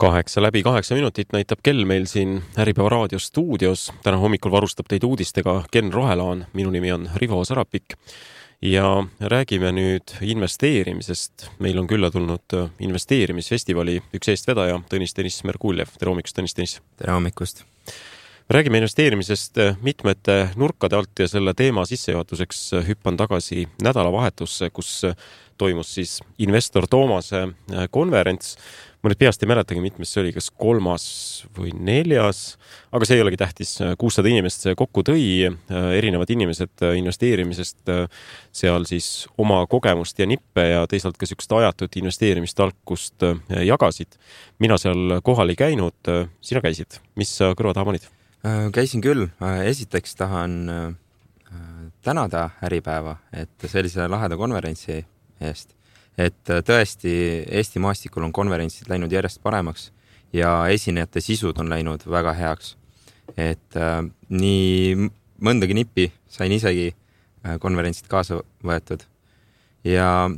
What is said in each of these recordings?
kaheksa läbi kaheksa minutit näitab kell meil siin Äripäeva raadio stuudios. täna hommikul varustab teid uudistega Ken Rohelaan, minu nimi on Rivo Sarapik ja räägime nüüd investeerimisest. meil on külla tulnud investeerimisfestivali üks eestvedaja, Tõnis Tõnis Merkuljev. tere hommikust, Tõnis Tõnis! tere hommikust! me räägime investeerimisest mitmete nurkade alt ja selle teema sissejuhatuseks hüppan tagasi nädalavahetusse, kus toimus siis investor Toomase konverents ma nüüd peast ei mäletagi, mitmes see oli, kas kolmas või neljas, aga see ei olegi tähtis. kuussada inimest see kokku tõi, erinevad inimesed investeerimisest seal siis oma kogemust ja nippe ja teisalt ka niisugust ajatut investeerimistarkust jagasid. mina seal kohal ei käinud, sina käisid, mis sa kõrva taha panid? käisin küll, esiteks tahan tänada Äripäeva, et sellise laheda konverentsi eest. Et äh, tõesti Eesti maastikul on konverentsid läinud järjest paremaks ja esinejate sisud on läinud väga heaks. et äh, nii mõndagi nippi sain isegi äh, konverentsilt kaasa võetud. Ja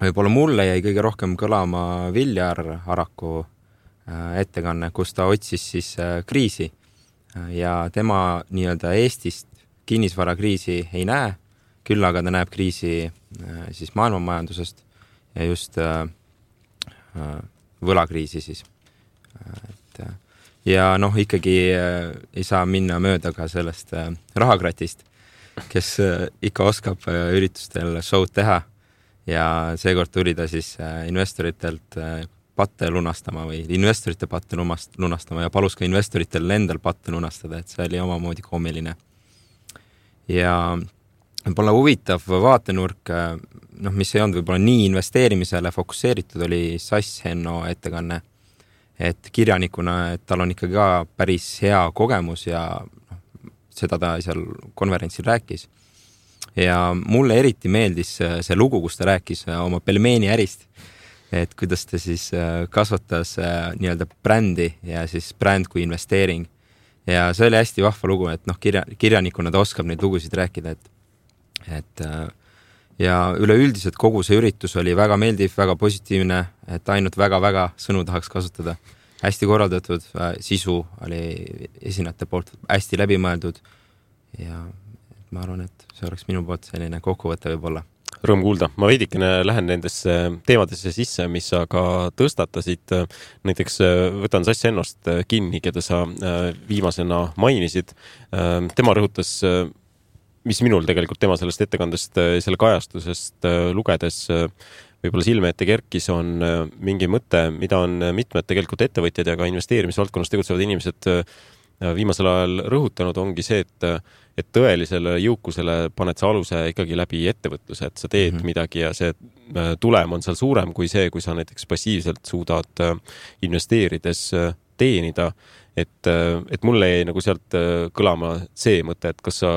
võib-olla mulle jäi kõige rohkem kõlama Viljar Araku äh, ettekanne, kus ta otsis siis kriisi. Ja tema nii-öelda Eestist kinnisvarakriisi ei näe, küll aga ta näeb kriisi siis maailmamajandusest ja just äh, äh, võlakriisi siis. et äh, ja noh, ikkagi äh, ei saa minna mööda ka sellest äh, rahakratist, kes äh, ikka oskab äh, üritustel show'd teha ja seekord tuli ta siis äh, investoritelt äh, patte lunastama või investorite patte lunastama ja palus ka investoritel endal patte lunastada, et see oli omamoodi koomiline. ja võib-olla huvitav vaatenurk, noh, mis ei olnud võib-olla nii investeerimisele fokusseeritud, oli Sass Henno ettekanne. et kirjanikuna, et tal on ikkagi ka päris hea kogemus ja noh, seda ta seal konverentsil rääkis. ja mulle eriti meeldis see lugu, kus ta rääkis oma pelmeeni ärist, et kuidas ta siis äh, kasvatas äh, nii-öelda brändi ja siis bränd kui investeering. ja see oli hästi vahva lugu, et noh, kirja, kirjanikuna ta oskab neid lugusid rääkida, et et äh, ja üleüldiselt kogu see üritus oli väga meeldiv, väga positiivne, et ainult väga-väga sõnu tahaks kasutada. hästi korraldatud, äh, sisu oli esinejate poolt hästi läbimõeldud ja ma arvan, et see oleks minu poolt selline kokkuvõte võib-olla rõõm kuulda, ma veidikene lähen nendesse teemadesse sisse, mis sa ka tõstatasid. näiteks võtan Sass Ennost kinni, keda sa viimasena mainisid. tema rõhutas mis minul tegelikult tema sellest ettekandest, äh, selle kajastusest äh, lugedes äh, võib-olla silme ette kerkis, on mingi mõte, mida on mitmed tegelikult ettevõtjad ja ka investeerimisvaldkonnas tegutsevad inimesed viimasel ajal rõhutanud, ongi see, et, et tõelisele jõukusele paned sa aluse ikkagi läbi ettevõtluse, et sa teed mm -hmm. midagi ja see tulem on seal suurem kui see, kui sa näiteks passiivselt suudad investeerides teenida et, et mulle jäi nagu sealt äh, kõlama see mõte, et kas sa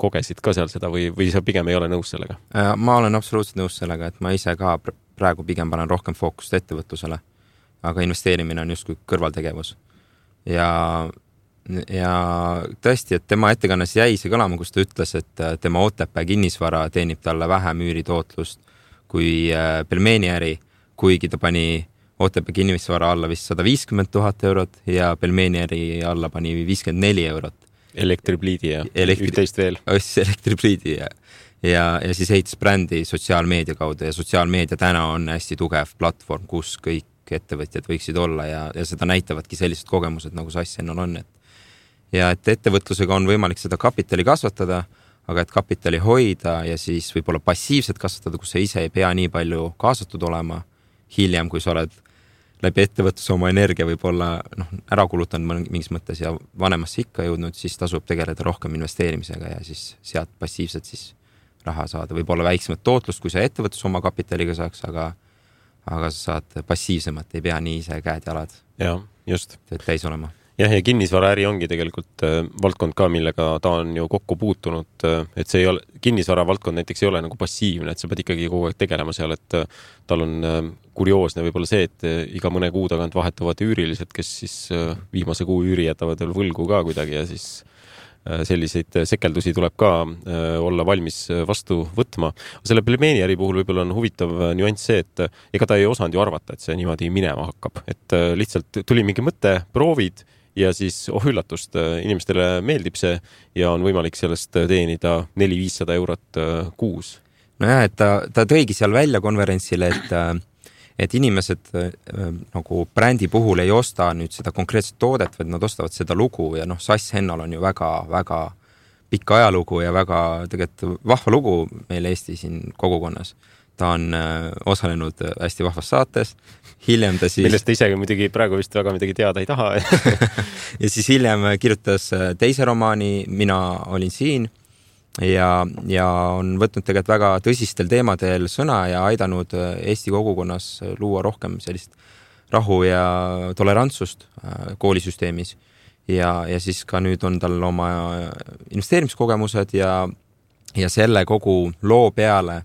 kogesid ka seal seda või, või sa pigem ei ole nõus sellega? Äh, ma olen absoluutselt nõus sellega, et ma ise ka praegu pigem panen rohkem fookust ettevõtlusele. aga investeerimine on justkui kõrvaltegevus. ja, ja tõesti, et tema ettekannes jäi see kõlama, kus ta ütles, et äh, tema Otepää kinnisvara teenib talle vähem üüritootlust kui pelmeeni äri, kuigi ta pani Otepää kinnisvara alla vist sada viiskümmend tuhat eurot ja Belmenieri alla pani viiskümmend neli eurot. elektripliidi ja Elektri... üht-teist veel. ostis elektripliidi ja, ja, ja siis ehitas brändi sotsiaalmeedia kaudu ja sotsiaalmeedia täna on hästi tugev platvorm, kus kõik ettevõtjad võiksid olla ja, ja seda näitavadki sellised kogemused, nagu Sassennol on, et ja et ettevõtlusega on võimalik seda kapitali kasvatada, aga et kapitali hoida ja siis võib-olla passiivselt kasvatada, kus sa ise ei pea nii palju kaasatud olema hiljem, kui sa oled läbi ettevõtluse oma energia võib-olla noh, ära kulutanud mingis mõttes ja vanemasse ikka jõudnud, siis tasub tegeleda rohkem investeerimisega ja siis sealt passiivselt siis raha saada, võib-olla väiksemat tootlust, kui sa ettevõtlus oma kapitaliga saaks, aga aga sa saad passiivsemat, ei pea nii ise käed-jalad. jah, just. täis olema jah, ja kinnisvaraäri ongi tegelikult äh, valdkond ka, millega ta on ju kokku puutunud äh,, et see ei ole, kinnisvara valdkond näiteks ei ole nagu passiivne, et sa pead ikkagi kogu aeg tegelema seal, et äh, tal on äh, kurioosne võib-olla see, et äh, iga mõne kuu tagant vahetuvad üürilised, kes siis äh, viimase kuu üüri jätavad veel võlgu ka kuidagi ja siis selliseid sekeldusi tuleb ka olla valmis vastu võtma. selle pelmeeni äri puhul võib-olla on huvitav nüanss see, et ega ta ei osanud ju arvata, et see niimoodi minema hakkab, et lihtsalt tuli mingi mõte, proovid ja siis oh üllatust, inimestele meeldib see ja on võimalik sellest teenida neli-viissada eurot kuus. nojah, et ta, ta tõigi seal välja konverentsil, et et inimesed äh, nagu brändi puhul ei osta nüüd seda konkreetset toodet, vaid nad ostavad seda lugu ja noh, Sass Hennal on ju väga-väga pikk ajalugu ja väga tegelikult vahva lugu meil Eesti siin kogukonnas. ta on äh, osalenud hästi vahvas saates, hiljem ta siis. millest ta ise muidugi praegu vist väga midagi teada ei taha ja siis hiljem kirjutas äh, teise romaani Mina olin siin ja, ja on võtnud tegelikult väga tõsistel teemadel sõna ja aidanud äh, Eesti kogukonnas luua rohkem sellist rahu ja tolerantsust äh, koolisüsteemis. ja, ja siis ka nüüd on tal oma investeerimiskogemused ja, ja selle kogu loo peale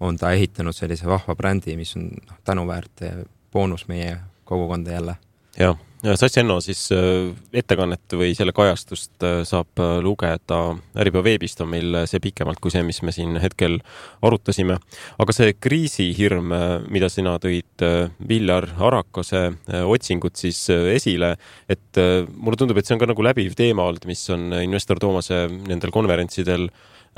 on ta ehitanud sellise vahva brändi, mis on noh, tänuväärt boonus meie kogukonda jälle. jah Sats Enno siis äh, ettekannet või selle kajastust äh, saab äh, lugeda Äripäeva veebist, on meil see pikemalt kui see, mis me siin hetkel arutasime. aga see kriisihirm, mida sina tõid Viljar Arakose otsingut siis esile, et mulle tundub, et see on ka nagu läbiv teema olnud, mis on investor Toomase nendel konverentsidel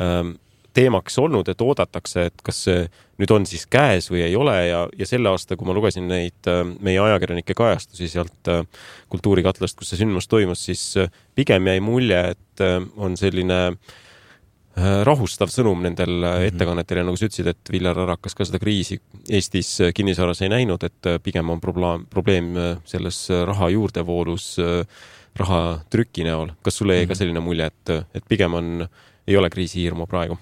ähm, teemaks olnud, et oodatakse, et kas see nüüd on siis käes või ei ole ja, ja selle aasta, kui ma lugesin neid äh, meie ajakirjanike kajastusi sealt äh, Kultuurikatlast, kus see sündmus toimus, siis äh, pigem jäi mulje, et on selline rahustav sõnum nendel mm -hmm. ettekannetel ja nagu sa ütlesid, et Viljar Arakas ka seda kriisi Eestis kinnisvaras ei näinud, et pigem on probleem, probleem selles raha juurdevoolus, raha trüki näol. kas sulle jäi ka mhm. selline mulje, et, et pigem on, ei ole kriisihirmu praegu?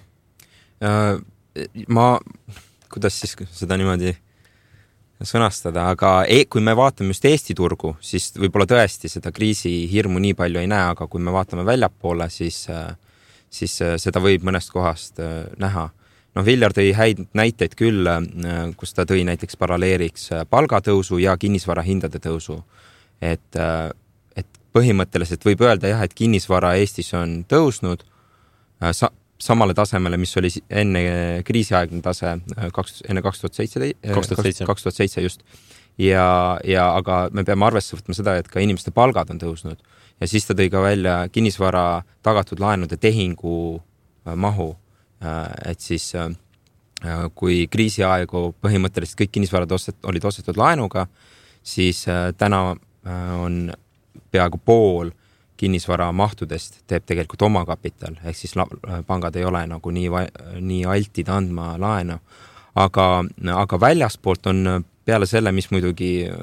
Äh, ma, kuidas siis seda niimoodi sõnastada, aga e kui me vaatame just Eesti turgu, siis võib-olla tõesti seda kriisihirmu nii palju ei näe, aga kui me vaatame väljapoole, siis, siis seda võib mõnest kohast äh, näha. noh, Viljar tõi häid näiteid küll, äh, kus ta tõi näiteks paralleeliks palgatõusu ja kinnisvarahindade tõusu. et, et põhimõtteliselt võib öelda jah, et kinnisvara Eestis on tõusnud sa samale tasemele, mis oli enne kriisiaegne tase äh, kaks, enne kaks tuhat seitse, kaks tuhat seitse just. ja, ja aga me peame arvesse võtma seda, et ka inimeste palgad on tõusnud ja siis ta tõi ka välja kinnisvara tagatud laenude tehingu äh, mahu. Äh, et siis kui kriisiaegu põhimõtteliselt kõik kinnisvarad ostet-, olid ostetud laenuga, siis täna on peaaegu pool kinnisvara mahtudest teeb tegelikult omakapital, ehk siis pangad ei ole nagu nii, nii altid andma laenu. aga, aga väljaspoolt on peale selle, mis muidugi äh,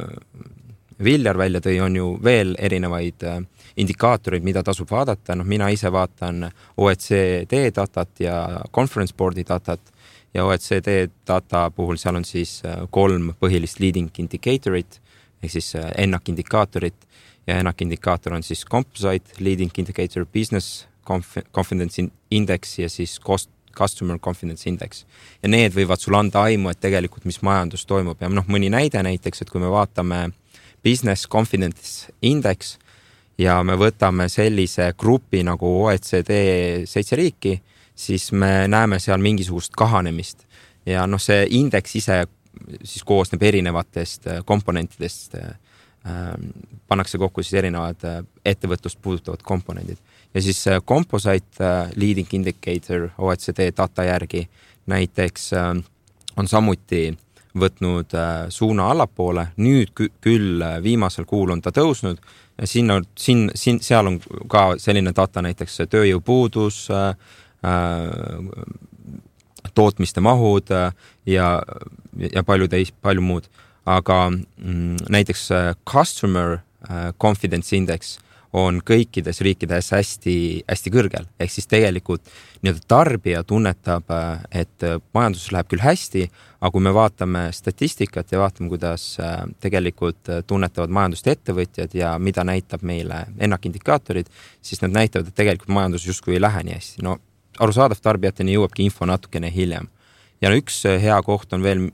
Viljar välja tõi, on ju veel erinevaid äh, indikaatoreid, mida tasub vaadata, noh, mina ise vaatan OECD datat ja conference board'i datat ja OECD data puhul seal on siis äh, kolm põhilist leading indicatorit ehk siis ennak indikaatorit ja ENAK indikaator on siis Composite Leading Indicator Business Confidence Index ja siis Cost Customer Confidence Index. ja need võivad sulle anda aimu, et tegelikult, mis majandus toimub ja noh, mõni näide näiteks, et kui me vaatame Business Confidence Index ja me võtame sellise grupi nagu OECD seitse riiki, siis me näeme seal mingisugust kahanemist ja noh, see indeks ise siis koosneb erinevatest komponentidest pannakse kokku siis erinevad äh, ettevõtlust puudutavad komponendid. Ja siis äh, Composite äh, leading indicator OECD data järgi näiteks ähm, on samuti võtnud suuna allapoole, nüüd küll viimasel kuul on ta tõusnud sinna, siin, siin, seal on ka selline data näiteks tööjõupuudus tootmiste mahud ja, ja palju teist, palju muud aga mm, näiteks äh, customer äh, confidence index on kõikides riikides hästi-hästi kõrgel, ehk siis tegelikult nii-öelda tarbija tunnetab, äh, et majanduses läheb küll hästi, aga kui me vaatame statistikat ja vaatame, kuidas tegelikult tunnetavad majandust ettevõtjad ja mida näitab meile ennakindikaatorid, siis nad näitavad, et tegelikult majandus justkui ei lähe nii hästi. no arusaadav, tarbijateni jõuabki info natukene hiljem. ja no üks hea koht on veel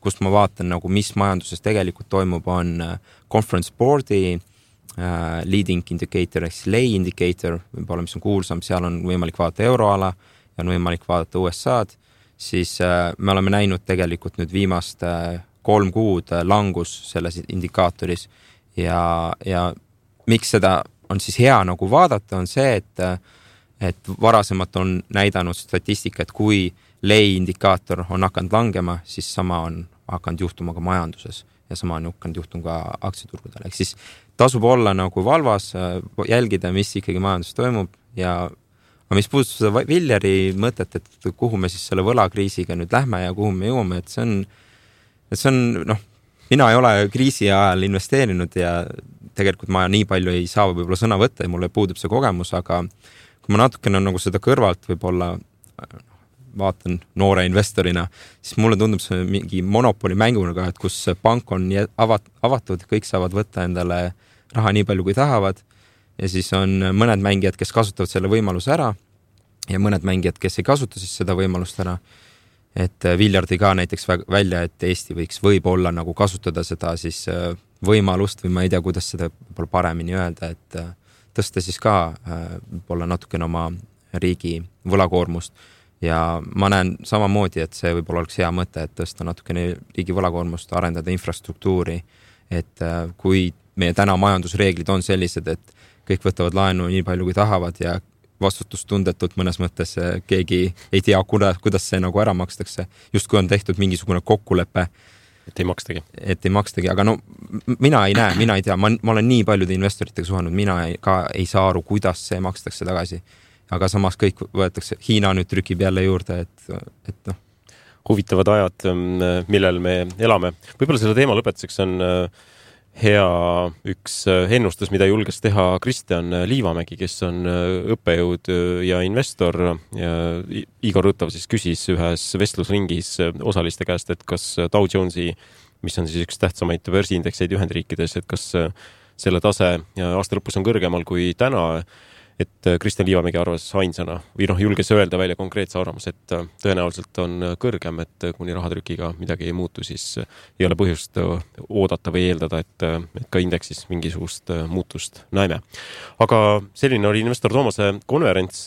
kust ma vaatan nagu, mis majanduses tegelikult toimub, on äh, conference board'i äh, leading indicator ehk siis lay indicator, võib-olla mis on kuulsam, seal on võimalik vaadata euroala ja on võimalik vaadata USA-d, siis äh, me oleme näinud tegelikult nüüd viimast äh, kolm kuud äh, langus selles indikaatoris. Ja, ja miks seda on siis hea nagu vaadata, on see, et äh, et varasemalt on näidanud statistika, et kui lay indikaator on hakanud langema, siis sama on hakanud juhtuma ka majanduses ja sama on hakanud juhtuma ka aktsiaturgudel, ehk siis tasub olla nagu valvas, jälgida, mis ikkagi majanduses toimub ja aga mis puudutab seda Villeri mõtet, et kuhu me siis selle võlakriisiga nüüd lähme ja kuhu me jõuame, et see on, et see on noh, mina ei ole kriisi ajal investeerinud ja tegelikult ma nii palju ei saa võib-olla sõna võtta ja mul puudub see kogemus, aga kui ma natukene nagu seda kõrvalt võib-olla vaatan noore investorina, siis mulle tundub see mingi monopoli mänguna, et kus pank on avat-, avatud, kõik saavad võtta endale raha nii palju, kui tahavad. ja siis on mõned mängijad, kes kasutavad selle võimaluse ära ja mõned mängijad, kes ei kasuta siis seda võimalust ära. et Viljar tõi ka näiteks välja, et Eesti võiks võib-olla nagu kasutada seda siis äh, võimalust või ma ei tea, kuidas seda võib-olla paremini öelda, et äh, tõsta siis ka äh, võib-olla natukene oma riigi võlakoormust ja ma näen samamoodi, et see võib-olla oleks hea mõte, et tõsta natukene riigi võlakoormust, arendada infrastruktuuri. et äh, kui meie täna majandusreeglid on sellised, et kõik võtavad laenu nii palju, kui tahavad ja vastutustundetult mõnes mõttes äh, keegi ei tea, kuidas, kuidas see nagu ära makstakse, justkui on tehtud mingisugune kokkulepe et ei makstagi. et ei makstagi, aga no mina ei näe, mina ei tea, ma, ma olen nii paljude investoritega suhelnud, mina ei, ka ei saa aru, kuidas see makstakse tagasi. Aga samas kõik võetakse, Hiina nüüd trükib jälle juurde, et, et noh. huvitavad ajad, millel me elame. võib-olla selle teema lõpetuseks on äh, hea üks äh, ennustus, mida julges teha Kristjan Liivamägi, kes on äh, õppejõud äh, ja investor Igor Rõtav siis küsis ühes vestlusringis osaliste käest, et kas Dow Jonesi, mis on siis üks tähtsamaid börsiindekseid Ühendriikides, et kas selle tase aasta lõpus on kõrgemal kui täna et äh, Kristjan Liivamägi arvas ainsana või noh, julges öelda välja konkreetse arvamuse, et äh, tõenäoliselt on äh, kõrgem, et kuni rahatrükiga midagi ei muutu, siis ei ole põhjust oodata või eeldada, et, et ka indeksis mingisugust muutust näeme. aga selline oli investor Toomase konverents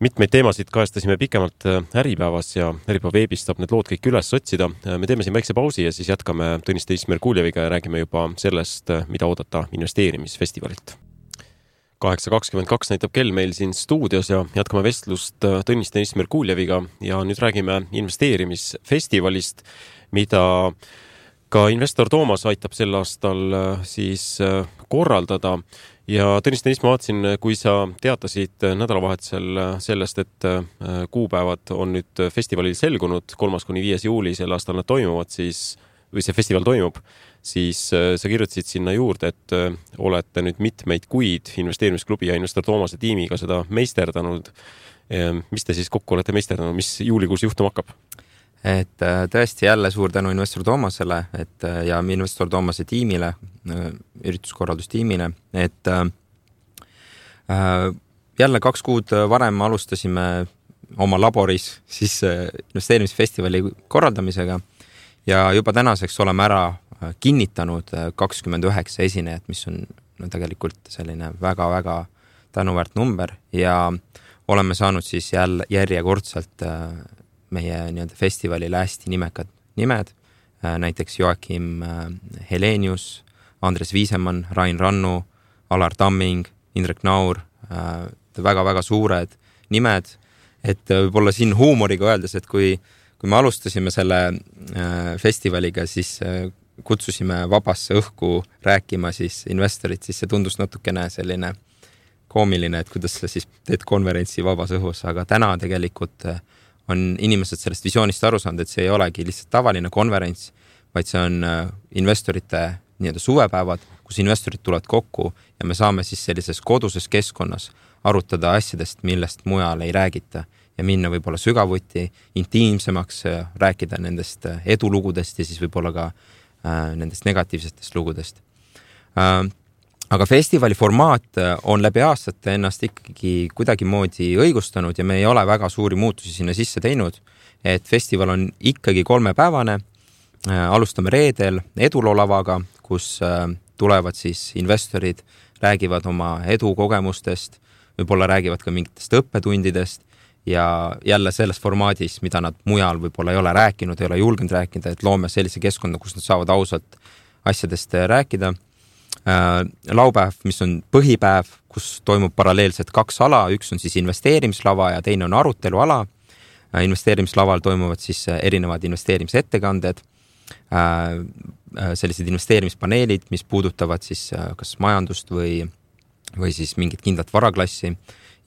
mitmeid teemasid kajastasime pikemalt Äripäevas ja Äripäeva veebis saab need lood kõik üles otsida. me teeme siin väikse pausi ja siis jätkame Tõnis Teismer-Kuuljeviga ja räägime juba sellest, mida oodata investeerimisfestivalilt kaheksa kakskümmend kaks näitab kell meil siin stuudios ja jätkame vestlust äh, Tõnis Deniss Merkuljeviga ja nüüd räägime investeerimisfestivalist, mida ka investor Toomas aitab sel aastal äh, siis äh, korraldada. ja Tõnis Deniss, ma vaatasin, kui sa teatasid nädalavahetusel sellest, et kuupäevad on nüüd festivalil selgunud, kolmas kuni viies juuli sel aastal nad toimuvad, siis või see festival toimub siis äh, sa kirjutasid sinna juurde, et äh, olete nüüd mitmeid kuid investeerimisklubi ja investor Toomase tiimiga seda meisterdanud. mis te siis kokku olete meisterdanud, mis juulikuus juhtuma hakkab? et äh, tõesti jälle suur tänu investor Toomasele, et ja investor Toomase tiimile, ürituskorraldustiimile, et jälle kaks kuud varem alustasime oma laboris siis investeerimisfestivali korraldamisega ja juba tänaseks oleme ära kinnitanud äh, kakskümmend üheksa esinejat, mis on no tegelikult selline väga-väga tänuväärt number ja oleme saanud siis jälle järjekordselt äh, meie nii-öelda festivalile hästi nimekad nimed, näiteks Joakim Helenius, Andres Viisemann, Rain Rannu, Alar Tamming, Indrek Naur väga,, väga-väga suured nimed, et võib-olla siin huumoriga öeldes, et kui kui me alustasime selle festivaliga, siis kutsusime vabasse õhku rääkima siis investorit, siis see tundus natukene selline koomiline, et kuidas sa siis teed konverentsi vabas õhus, aga täna tegelikult äh, on inimesed sellest visioonist aru saanud, et see ei olegi lihtsalt tavaline konverents, vaid see on äh, investorite nii-öelda suvepäevad, kus investorid tulevad kokku ja me saame siis sellises koduses keskkonnas arutada asjadest, millest mujal ei räägita ja minna võib-olla sügavuti, intiimsemaks, äh, rääkida nendest edulugudest ja siis võib-olla ka nendest negatiivsetest lugudest. Äh, aga festivali formaat äh, on läbi aastate ennast ikkagi kuidagimoodi õigustanud ja me ei ole väga suuri muutusi sinna sisse teinud. et festival on ikkagi kolmepäevane. alustame reedel eduloo lavaga, kus tulevad siis investorid, räägivad oma edukogemustest, võib-olla räägivad ka mingitest õppetundidest ja jälle selles formaadis, mida nad mujal võib-olla ei ole rääkinud, ei ole julgenud rääkida, et loome sellise keskkonna, kus nad saavad ausalt asjadest rääkida. Äh, laupäev, mis on põhipäev, kus toimub paralleelselt kaks ala, üks on siis investeerimislava ja teine on aruteluala. Äh, investeerimislaval toimuvad siis äh, erinevad investeerimisettekanded, sellised investeerimispaneelid, mis puudutavad siis kas majandust või, või siis mingit kindlat varaklassi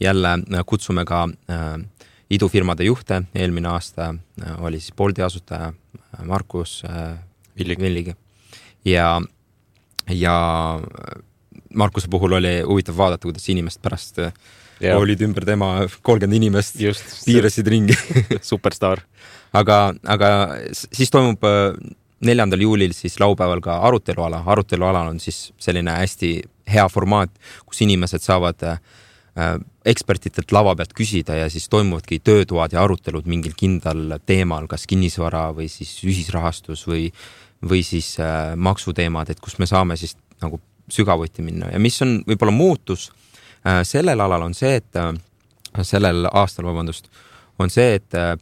jälle äh, kutsume ka äh, idufirmade juhte, eelmine aasta äh, oli siis Bolti asutaja Markus Villig, Villig. ja, ja Markuse puhul oli huvitav vaadata, kuidas inimesed pärast ja. olid ümber tema kolmkümmend inimest, piirasid ringi superstaar. aga, aga siis toimub neljandal juulil siis laupäeval ka aruteluala, arutelualal on siis selline hästi hea formaat, kus inimesed saavad Äh, ekspertidelt lava pealt küsida ja siis toimuvadki töötoad ja arutelud mingil kindlal teemal, kas kinnisvara või siis ühisrahastus või, või siis äh, maksuteemad, et kus me saame siis nagu sügavuti minna. Ja mis on võib-olla muutus äh, sellel alal on see, et äh, sellel aastal, vabandust, on see, et äh,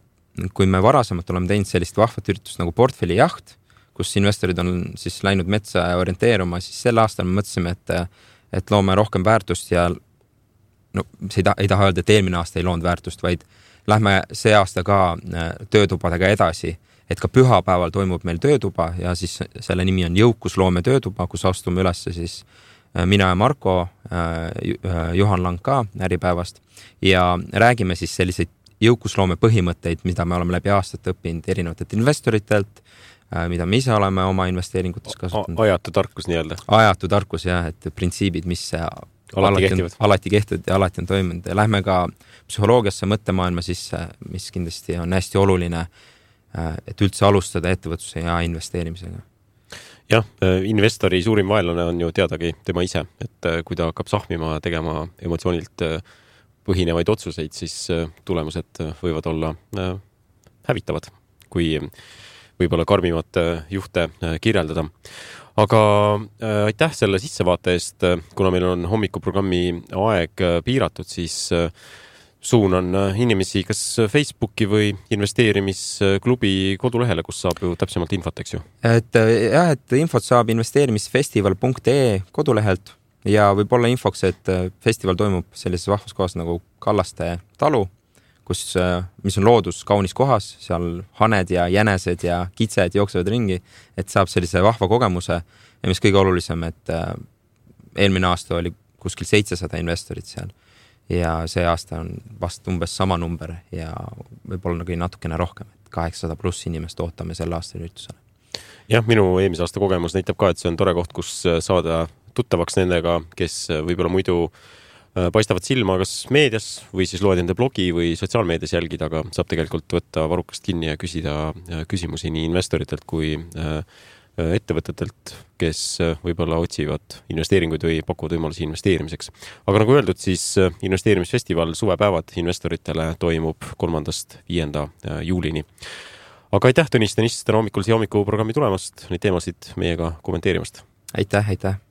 kui me varasemalt oleme teinud sellist vahvat üritust nagu portfellijaht, kus investorid on siis läinud metsa orienteeruma, siis sel aastal me mõtlesime, et, et loome rohkem väärtust ja no see ei taha, ei taha öelda, et eelmine aasta ei loonud väärtust, vaid lähme see aasta ka äh, töötubadega edasi, et ka pühapäeval toimub meil töötuba ja siis selle nimi on Jõukusloome töötuba, kus astume ülesse siis äh, mina ja Marko, äh, Juhan Lang ka Äripäevast ja räägime siis selliseid jõukusloome põhimõtteid, mida me oleme läbi aastate õppinud erinevatelt investoritelt, mida me ise oleme oma investeeringutes kasutanud. ajatu tarkus nii-öelda. ajatu tarkus jah, et printsiibid, mis alati kehtivad. alati kehtivad ja alati on toiminud ja lähme ka psühholoogiasse, mõttemaailma sisse, mis kindlasti on hästi oluline, äh, et üldse alustada ettevõtluse ja investeerimisega. jah, äh, investori suurim vaenlane on ju teadagi tema ise, et äh, kui ta hakkab sahmima, tegema emotsioonilt põhinevaid otsuseid, siis tulemused võivad olla hävitavad, kui võib-olla karmimat juhte kirjeldada aga äh, aitäh selle sissevaate eest, kuna meil on hommikuprogrammi aeg äh, piiratud, siis äh, suunan äh, inimesi kas Facebooki või investeerimisklubi kodulehele, kus saab ju täpsemalt infot, eks ju? et äh, jah, et infot saab investeerimisfestival.ee kodulehelt ja võib-olla infoks, et äh, festival toimub sellises vahvas kohas nagu Kallaste talu kus, äh, mis on loodus kaunis kohas, seal haned ja jänesed ja kitsed jooksevad ringi, et saab sellise vahva kogemuse ja mis kõige olulisem, et äh, eelmine aasta oli kuskil seitsesada investorit seal ja see aasta on vast umbes sama number ja võib-olla nagu natukene rohkem, et kaheksasada pluss inimest ootame sel aastal üritusele. jah, minu eelmise aasta kogemus näitab ka, et see on tore koht, kus saada tuttavaks nendega, kes võib-olla muidu äh, Äh, paistavad silma kas meedias või siis loed enda blogi või sotsiaalmeedias jälgida, aga saab tegelikult võtta varrukast kinni ja küsida äh, küsimusi nii investoritelt kui äh, ettevõtetelt, kes võib-olla otsivad investeeringuid või pakuvad võimalusi investeerimiseks. aga nagu öeldud, siis investeerimisfestival Suvepäevad investoritele toimub kolmandast viienda juulini. aga aitäh, Tõnis Tõnis, täna hommikul siia hommikuprogrammi tulemast, neid teemasid meiega kommenteerimast! aitäh, aitäh!